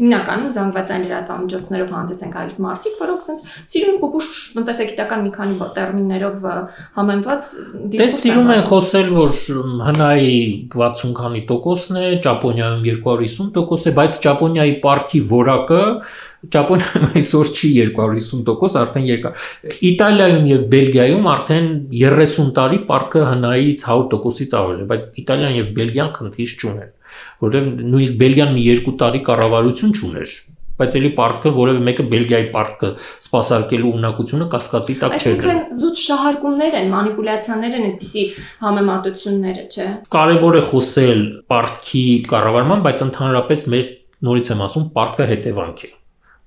հիմնականում զանգվածային լրատվամիջոցներով հանդես են գալիս մարդիկ, որոնք ցենց սիրուն փոփուշ տնտեսագիտական մի քանի տերմիններով համեմված դիսկուրս սիրում են խոսել, որ հնայի 60 քանի տոկոսն է, Ճապոնիայում 250% է, բայց Ճապոնիայի парքի որակը Ճապոնիայում այսօր չի 250%, արդեն երկար։ Իտալիայում եւ Բելգիայում արդեն 30 տարի պարտքը հնայից 100%-ից ավել է, բայց Իտալիան եւ Բելգիան քննիչ չունեն որովհետև նույնիսկ Բելգիան մի 2 տարի կառավարություն չուներ բայց ելի պարտքը որևէ մեկը Բելգիայի պարտքը սпасարկելու ունակությունը կասկածի տակ չէ։ Այսինքն զուտ շահարկումներ են, մանիպուլյացիաներ են այդպիսի համեմատությունները, չէ։ Կարևոր է խոսել պարտքի կառավարման, բայց ընդհանրապես մեր նորից եմ ասում, պարտքը հետևանք է։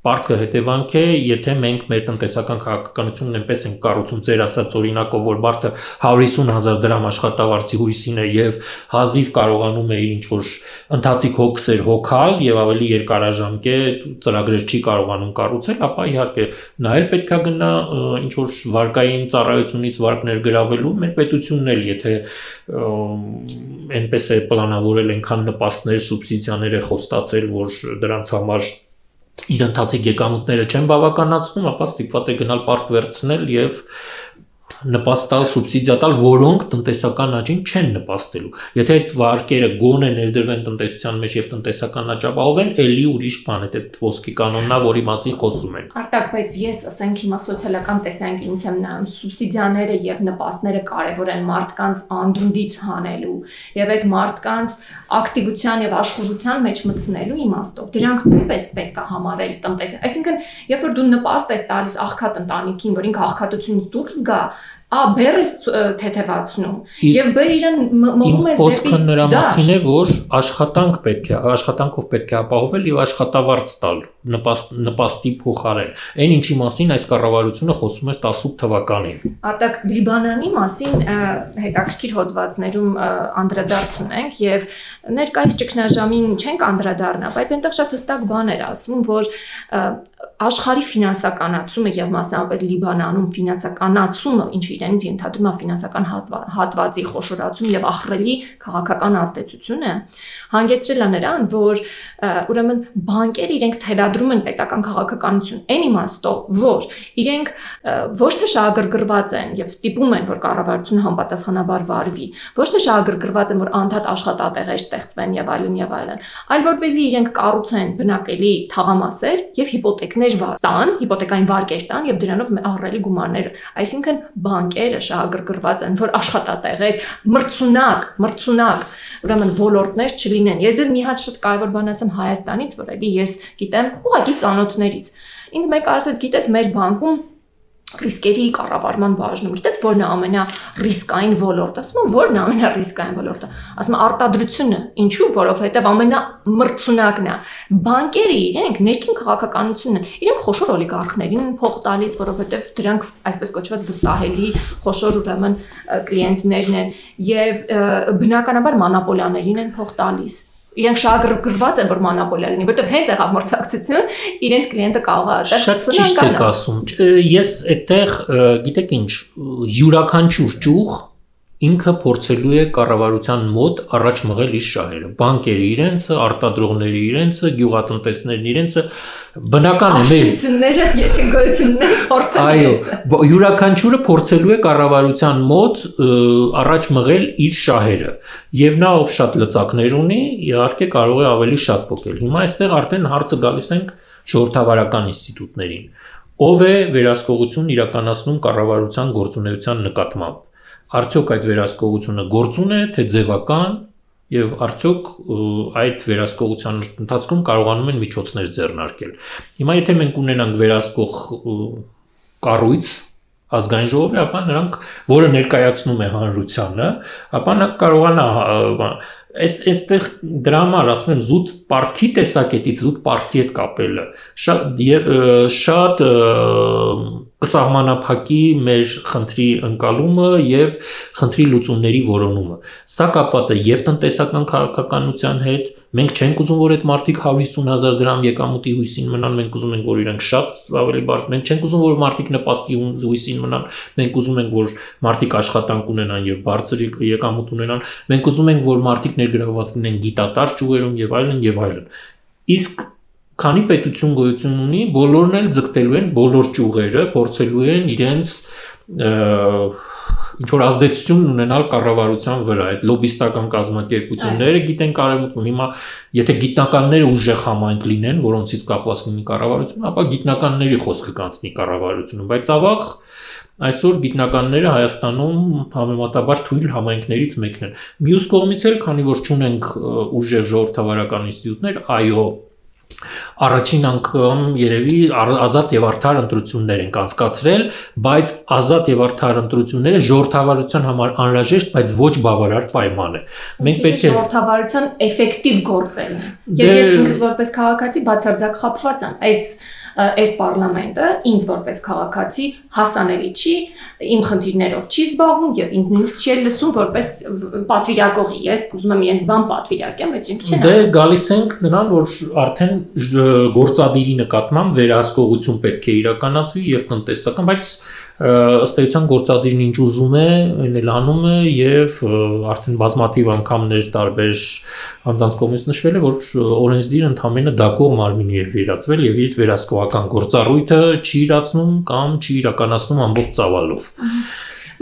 Պարտքը հետևանք է, եթե մենք մեր տնտեսական քաղաքականությունն այնպես ենք կառուցում ձեր ասած օրինակով, որ մարդը 150.000 դրամ աշխատավարձի հույսին է եւ հազիվ կարողանում է իր ինչ որ ընթացիկ հոգսեր հոգալ եւ ավելի երկարաժամկետ ծրագրեր չի կարողանում կառուցել, ապա իհարկե նա էլ պետքա գնա ինչ որ վարկային ծառայությունից վարկ ներգրավելու մեր պետությունն էլ եթե այնպես է պլանավորել այնքան նպաստներ, սուբսիդիաներ է խոստացել, որ դրանց համար իր ընթացիկ եկամուտները չեն բավականացնում, ապա ստիպված է գնալ պարկ վերցնել եւ նպաստ տալ, սուբսիդիա տալ, որոնք տնտեսական աճին չեն նպաստելու։ Եթե այդ վարկերը գոնե ներդրվեն տնտեսության մեջ եւ տնտեսական աճ ապահովեն, ելի ուրիշ բան է, այդ ոսկի կանոննա, որի մասին խոսում են։ Արտակ, բայց ես ասենք հիմա սոցիալական տեսանկյունից եմ նայում, սուբսիդիաները եւ նպաստները կարեւոր են մարդկանց անդունդից հանելու եւ այդ մարդկանց ակտիվության եւ աշխուժության մեջ մտցնելու իմաստով։ Դրանք նույնպես պետք է համարել տնտեսական։ Այսինքն, երբ որ դու նպաստ ես տալիս աղքատ ընտանիքին, որ ինքը աղքատությունից դուրս գա, Ա բերես թեթևացնում եւ բ իրեն մղում ես դեպի Խոսքը նրա մասին է, որ աշխատանք պետք է, աշխատանքով պետք է ապահովել եւ աշխատավարձ տալ, նպաստ նպաստի փոխարեն։ Այն ինչի մասին այս կառավարությունը խոսում էր 18 թվականին։ Արտակ Լիբանանի մասին հետաքրքիր հոդվածներում անդրադարձ ունենք եւ ներկայիս ճգնաժամին չենք անդրադառնա, բայց այնտեղ շատ հստակ բան էր ասում, որ աշխարհի ֆինանսականացումը եւ մասնավորապես Լիբանանում ֆինանսականացումը, ինչը իրենից ենթադրում է ֆինանսական հատվածի խոշորացում եւ ահռելի քաղաքական ազդեցությունը, հանգեցրել է նրան, որ ուրեմն բանկերը իրենք թելադրում են պետական քաղաքականություն այն իմաստով, որ իրենք ոչ թե շահագրգռված են եւ ստիպում են, որ կառավարությունը համապատասխանաբար վարվի, ոչ թե շահագրգռված են, որ անդադ աշխատատեղեր ստեղծվեն եւ այլն եւ այլն, այլ որպեսզի իրենք կառուցեն բնակելի թաղամասեր եւ հիպոթեկներ վար տան, հիպոթեկային վարկեր տան եւ դրանով ահռելի գումարներ։ Այսինքն բանկերը շահագրգռված են, որ աշխատատեղեր մրցունակ, մրցունակ, ուրեմն ոլորտներ չլինեն։ Ես ձեզ մի հատ շատ կարևոր բան ասեմ Հայաստանից, որ էլի ես գիտեմ ուղղակի ծանոթներից։ Ինձ մեկը ասեց, գիտես, մեր բանկում ռիսկերի կառավարման բաժնում։ Գիտես որն է ամենառիսկային ոլորտը։ Ասում եմ, որն է ամենառիսկային ոլորտը։ Ասում եմ, արտադրությունը։ Ինչու՞, որովհետև ամենամրցունակն է։ Բանկերը իրենք ներքին քաղաքականությունն են։ Իրենք խոշոր օլիգարխներին են փող տալիս, որովհետև դրանք այսպես կոչված վստահելի խոշոր ուրեմն կլիենտներն են եւ բնականաբար մոնոպոլիաներին են փող տալիս իրենք շահագրգռված են որ մոնոպոլիա լինի, որովհետև հենց եղավ մրցակցություն, իրենց կլիենտը կարող է այդտեղ Շատ ճիշտ եք ասում։ Ես այդտեղ գիտեք ինչ, յուրաքանչյուր ճյուղ ինքը փորձելու է կառավարության մոտ առաջ մղել իր շահերը։ Բանկերը իրենցը, արտադրողները իրենցը, գյուղատնտեսներն իրենցը բնական է մեր ծնները, եթե գոյություններ փորձել են։ Այո, յուրաքանչյուրը փորձելու է կառավարության մոտ առաջ մղել իր շահերը։ Եվ նա ով շատ լծակներ ունի, իհարկե կարող է ավելի շատ փոկել։ Հիմա այստեղ արդեն հարցը գալիս ենք ժողովրդավարական ինստիտուտներին։ Ով է վերահսկողություն իրականացնում կառավարության գործունեության նկատմամբ արդյոք այդ վերահսկողությունը գործուն է, թե ձևական եւ արդյոք այդ վերահսկողության ընթացքում կարողանում են միջոցներ ձեռնարկել։ Հիմա եթե մենք ունենանք վերահսկող կառույց, ազգային ժողովի, ապա նրանք, որը ներկայացնում է հանրությանը, ապա նա կարողանա այս այստեղ դրա համար ասում եմ զուտ պարտքի տեսակետից զուտ պարտքի հետ կապելը շատ շատ կսահմանափակի մեր խնդրի ընկալումը եւ խնդրի լուծումների որոնումը։ Սա կապված է եւ տնտեսական քաղաքականության հետ, մենք չենք ուզում որ այդ մարդիկ 150000 դրամ եկամուտի հույսին մնան, մենք ուզում ենք որ իրենք շատ ավելի բարձ, մենք չենք ուզում որ մարդիկ նպաստի հույսին մնան, մենք ուզում ենք որ մարդիկ աշխատանք ունենան եւ բարձր եկամուտ ունենան, մենք ուզում ենք որ մարդիկ ներգրավված լինեն գիտատար ճյուղերում եւ այլն եւ այլն։ Իսկ քանի պետություն գոյություն ունի, բոլորն էլ ձգտելու են բոլոր ճյուղերը, փորձելու են իրենց ինչ որ ազդեցություն ունենալ կառավարության վրա։ Այդ լոբիստական կազմակերպությունները գիտեն կարևորում։ Հիմա եթե գիտնականները ուժեղ համայնք լինեն, որոնցից կախված լինի կառավարությունը, ապա գիտնականների խոսքը կանցնի կառավարությունը, բայց ավաղ Այսօր գիտնականները Հայաստանում համեմատաբար թույլ համայնքներից մեկն են։ Մյուս կողմից էլ, քանի որ ճունենք ուժեղ ժողովրդավարական ինստիտուտներ, այո, Առաջին անգամ երևի ազատ եւ արդար ընտրություններ են անցկացրել, բայց ազատ եւ արդար ընտրությունները ժողովրդավարության համար անհրաժեշտ, բայց ոչ բավարար պայման է։ Մենք պետք է ժողովրդավարության էֆեկտիվ գործելն է։ Եվ ես դե- ինքս որպես քաղաքացի բացարձակ խափված եմ։ Այս այս parlamento ինձ որպես քաղաքացի հասանելի չի, իմ խնդիրներով չի զբաղվում եւ ինձ նույնիսկ չի լսում որպես պատվիրակողի։ Ես ուզում եմ իրենց բան պատվիրակեմ, բայց ինքը չեն։ Դե գալիս ենք նրան, որ արդեն գործադիրի նկատմամբ վերահսկողություն պետք է իրականացվի եւ տնտեսական, բայց ըստ էության գործադիրն ինչ ուզում է, այն էլ անում է եւ արդեն բազմաթիվ անգամներ տարբեր անձանց կողմից նշվել է, որ օրենսդիրը ընդհանրապես դակող մարմինի է վերածվել եւ իր վերահսկողական գործառույթը չի իրացնում կամ չի իրականացնում ամբողջ ծավալով։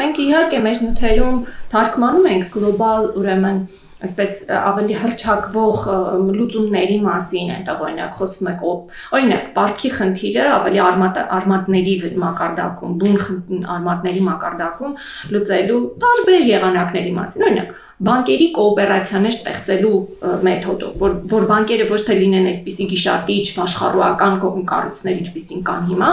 Մենք իհարկե մեր նյութերում թարգմանում ենք գլոբալ ուրեմն այսպես ավելի հրճակվող լուծումների մասին այնտեղ օրինակ խոսում եք օրինակ բարքի խնդիրը ավելի արմատ արմատների մակարդակում բուն արմատների մակարդակում լուծելու տարբեր եղանակների մասին օրինակ բանկերի կոոպերացիաներ ստեղծելու մեթոդով, որ որ բանկերը ոչ թե լինեն այսպիսի գիշատիչ աշխարհուական կառույցներ, ինչպիսին կան հիմա,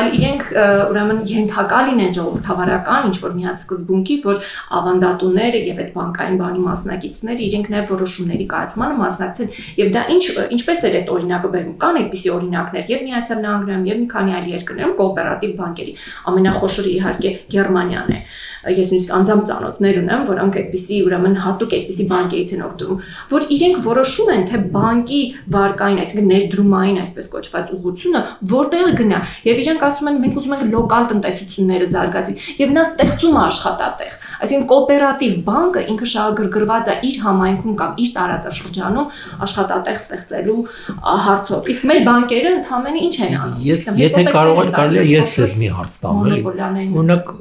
այլ իրենք ուրեմն ենթակա լինեն ժողովրդավարական ինչ որ միած սկզբունքի, որ ավանդատուները եւ այդ բանկային բանի մասնակիցները իրենք նաեւ որոշումների կայացմանը մասնակցեն եւ դա ինչ ինչպես է այդ օրինակը բերում կան այդպիսի օրինակներ եւ Միացյալ Նահանգներում եւ մի քանի այլ երկրներում կոոպերատիվ բանկերի ամենախոշորը իհարկե Գերմանիան է ես նույնիսկ անձամբ ծանոթներ ունեմ, որոնք այդպիսի ուրեմն հատուկ այդպիսի բանկերից են օգտվում, որ իրենք որոշում են, թե բանկի վարկային, այսինքն ներդրումային այսպես կոչված ուղղությունը որտեղ գնա, եւ իրենք ասում են մենք ուզում ենք լոկալ տնտեսությունները զարգացի, եւ նա ստեղծում է աշխատատեղ։ Այսինքն կոոպերատիվ բանկը ինքը շահագրգռված է իր համայնքում կամ իր տարածաշրջանում աշխատատեղ ստեղծելու հարցով։ Իսկ մեր բանկերը ընդհանրապես ինչ են անում։ Ես եթե կարող եմ կարելի է ես ձեզ մի հարց տամ, էլի։ Օրինակ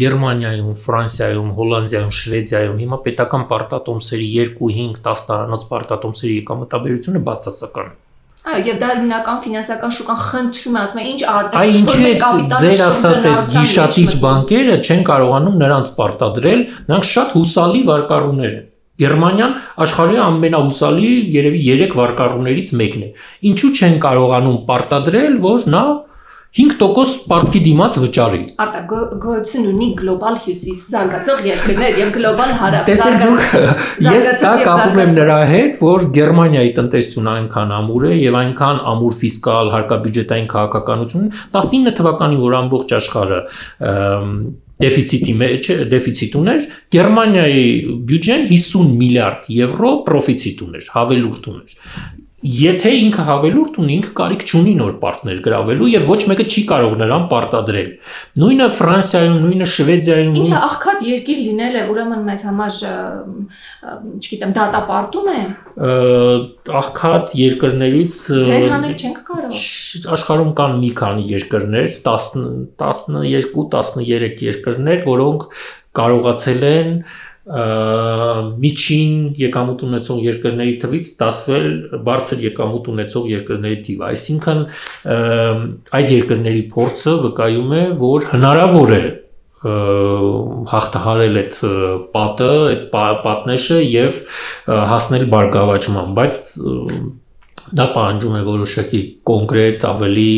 Գերմանիա Գերմանիայում, Ֆրանսիայում, Հոլանդիայում, Շվեդիայում հիմա պետական պարտատոմսերի 2-5 10 տարանոց պարտատոմսերի եկամտաբերությունը բացասական է։ Այո, եւ դա հիմնական ֆինանսական շուկան խնդրում է, ասում է, ինչ ինչի է ձեր ասած այդ գիշատիչ բանկերը չեն կարողանում նրանց պարտադրել, նրանք շատ հուսալի վարկառուներ են։ Գերմանիան աշխարհի ամենահուսալի երևի 3 վարկառուներից մեկն է։ Ինչու չեն կարողանում պարտադրել, որ նա 5% պարտքի դիմաց վճարի։ Արտա գոյություն ունի գլոբալ հյուսիս զարգացող երկրներ եւ գլոբալ հարավ։ Տեսեք դուք ես դա կապում եմ նրա հետ, որ Գերմանիայի տնտեսությունը այնքան ամուր է եւ այնքան ամուր ֆիսկալ հարկաբյուջետային քաղաքականություն 19 թվականին որ ամբողջ աշխարհը դեֆիցիտի մեջ դեֆիցիտ ուներ, Գերմանիայի բյուջեն 50 միլիարդ եվրո պրոֆիցիտ ուներ, հավելուրդ ուներ եթե ինքը հավելուրդ ունի, ինքը կարիք չունի նոր պարտներ գրավելու եւ ոչ մեկը չի կարող նրան պարտադրել։ Նույնը Ֆրանսիայում, նույնը Շվեդիայում։ Ինչը աղքատ երկիր լինել է, ուրեմն մեզ համար, չգիտեմ, դատապարտում է։ Աղքատ երկրներից Ձեր հանել չենք կարող։ Աշխարհում կան մի քանի երկրներ, 10 12, 13 երկրներ, որոնք կարողացել են միջին եկամուտ ունեցող երկրների թվից դասվել բարձր եկամուտ ունեցող երկրների թիվը։ Այսինքն այդ երկրների փորձը վկայում է, որ հնարավոր է հաղթահարել այդ պատը, այդ պատնեշը եւ հասնել բարգավաճման, բայց դա պահանջում է որոշակի կոնկրետ ավելի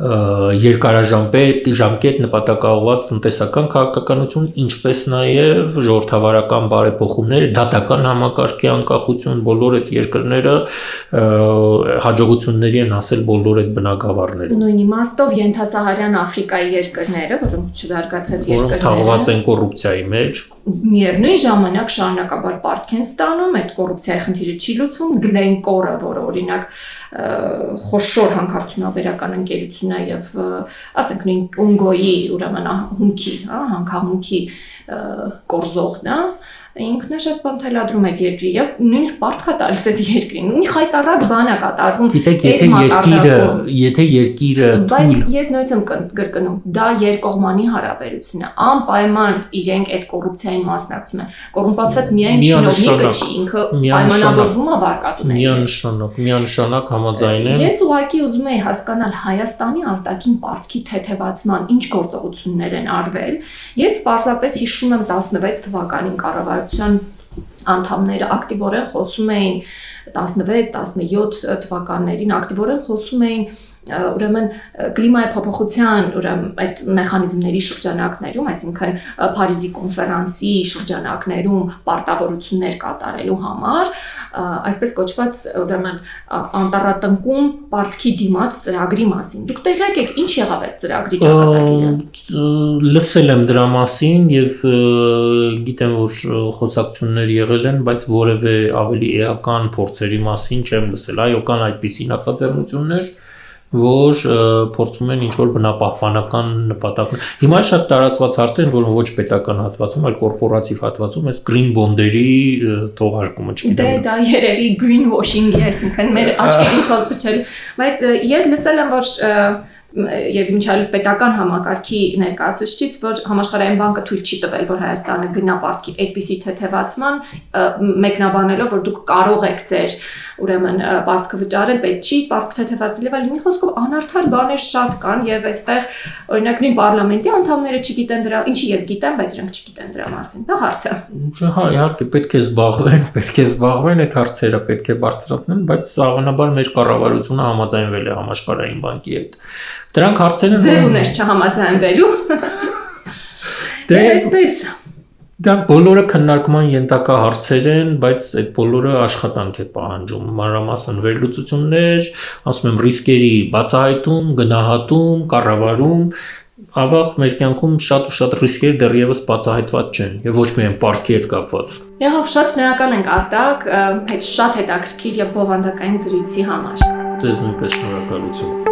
երկարաժամկետ ժամկետ նպատակաուղված տնտեսական քաղաքականություն, ինչպես նաև ժողովրդավարական բարեփոխումներ, դատական համակարգի անկախություն, բոլոր այդ երկրները հաջողությունների են ասել բոլոր այդ բնակավարները։ Նույն իմաստով ենթասահարյան Աֆրիկայի երկրները, որոնք չզարգացած երկրներ են, թաղված են կոռուպցիայի մեջ, միևնույն ժամանակ շարունակաբար պարտք են ստանում, այդ կոռուպցիայի խնդիրը չի լուծվում, Glencore-ը, որը օրինակ խոշոր հանքարդյունաբերական ընկերություն է եւ ասենք նույն Կոնգոյի ուրեմն հումքի, հա, հանքահումքի կորզողն է, ինքն է շատ բան թելադրում այդ երկրի եւ նույնիսկ պարտքա տալիս այդ երկրին։ Ունի խայտարակ բան է կատարվում։ Գիտեք, եթե երկիրը, եթե երկիրը Բայց ես նույնիսկ եմ կրկնում, դա երկկողմանի հարաբերություն է։ Անպայման իրենք այդ կոռուպցիային մասնակցում են։ Կոռումպացված միայն շինովնիկը չի, ինքը պայմանավորվում է վարկատուների։ Միանշանակ, միանշանակ համաձայն եմ։ Ես ուղղակի ուզում եի հասկանալ Հայաստանի արտաքին պարտքի թեթևացման ինչ գործողություններ են արվել։ Ես պարզապես հիշում եմ 16 թվականին կառավար կառավարության անդամները ակտիվորեն խոսում էին 16-17 թվականներին ակտիվորեն խոսում էին ուրեմն կլիմայի փոփոխության ուրեմն այդ մեխանիզմների շրջանակներում, այսինքն Փարիզի կոնֆերանսի շրջանակներում պարտավորություններ կատարելու համար, այսպես կոչված ուրեմն անտառատնկում պարտքի դիմաց ծրագրի մասին։ Դուք տեղյակ եք ինչ եղավ այդ ծրագրի ճակատագիրը։ Լսել եմ դրա մասին եւ գիտեմ որ խոսակցություններ եղել են, բայց որևէ ավելի էական փորձերի մասին չեմ լսել։ Այո, կան այդպիսի նախաձեռնություններ որ փորձում են ինչ որ բնապահպանական նպատակներ։ Հիմա շատ տարածված հարց են, որ ոչ պետական հատվածում, այլ կորպորատիվ հատվածում այս green bond-երի թողարկումը չգիտեմ։ Դե դա երևի green washing-ի, այսինքն մեր աչքերին թոզ փչել, բայց ես լսել եմ, որ եւ ինչալիվ պետական համակարգի ներկայացուցիչից, որ համաշխարհային բանկը թույլ չի տվել, որ Հայաստանը գնա պարտքի այդպիսի թեթևացման, մեկնաբանելով, որ դուք կարող եք ձեր ուրեմն պարտքը վճարել, պետք չի պարտքը թեթևացնել եւ այլն։ Մի խոսքով անարդար բաներ շատ կան եւ այստեղ օրինակ նույն parlamenti անդամները չգիտեն դրա, ինչի ես գիտեմ, բայց իրենք չգիտեն դրա մասին։ Դա հարց է։ Հա, իհարկե պետք է զբաղվեն, պետք է զբաղվեն այդ հարցերը, պետք է բարձրացնեն, բայց աղանաբար մեր կառավարությունը համաձայնվել է համաշխարհային բանկի հետ Դրանք հարցեր են Ձև ունես չհամաձայնվելու։ Դե այսպես Դրանք բոլորը քննարկման ենթակա հարցեր են, բայց այդ բոլորը աշխատանք է պահանջում, մանրամասն վերլուծություններ, ասում եմ ռիսկերի բացահայտում, գնահատում, կառավարում, ավաղ մեր կյանքում շատ ու շատ ռիսկեր դեռևս բացահայտված չեն եւ ոչ միայն պարտքի հետ կապված։ Եղավ շատ շնորհակալ ենք Արտակ, հետ շատ հետաքրքիր եւ բովանդակային զրույցի համար։ Ձեզ նույնպես շնորհակալություն։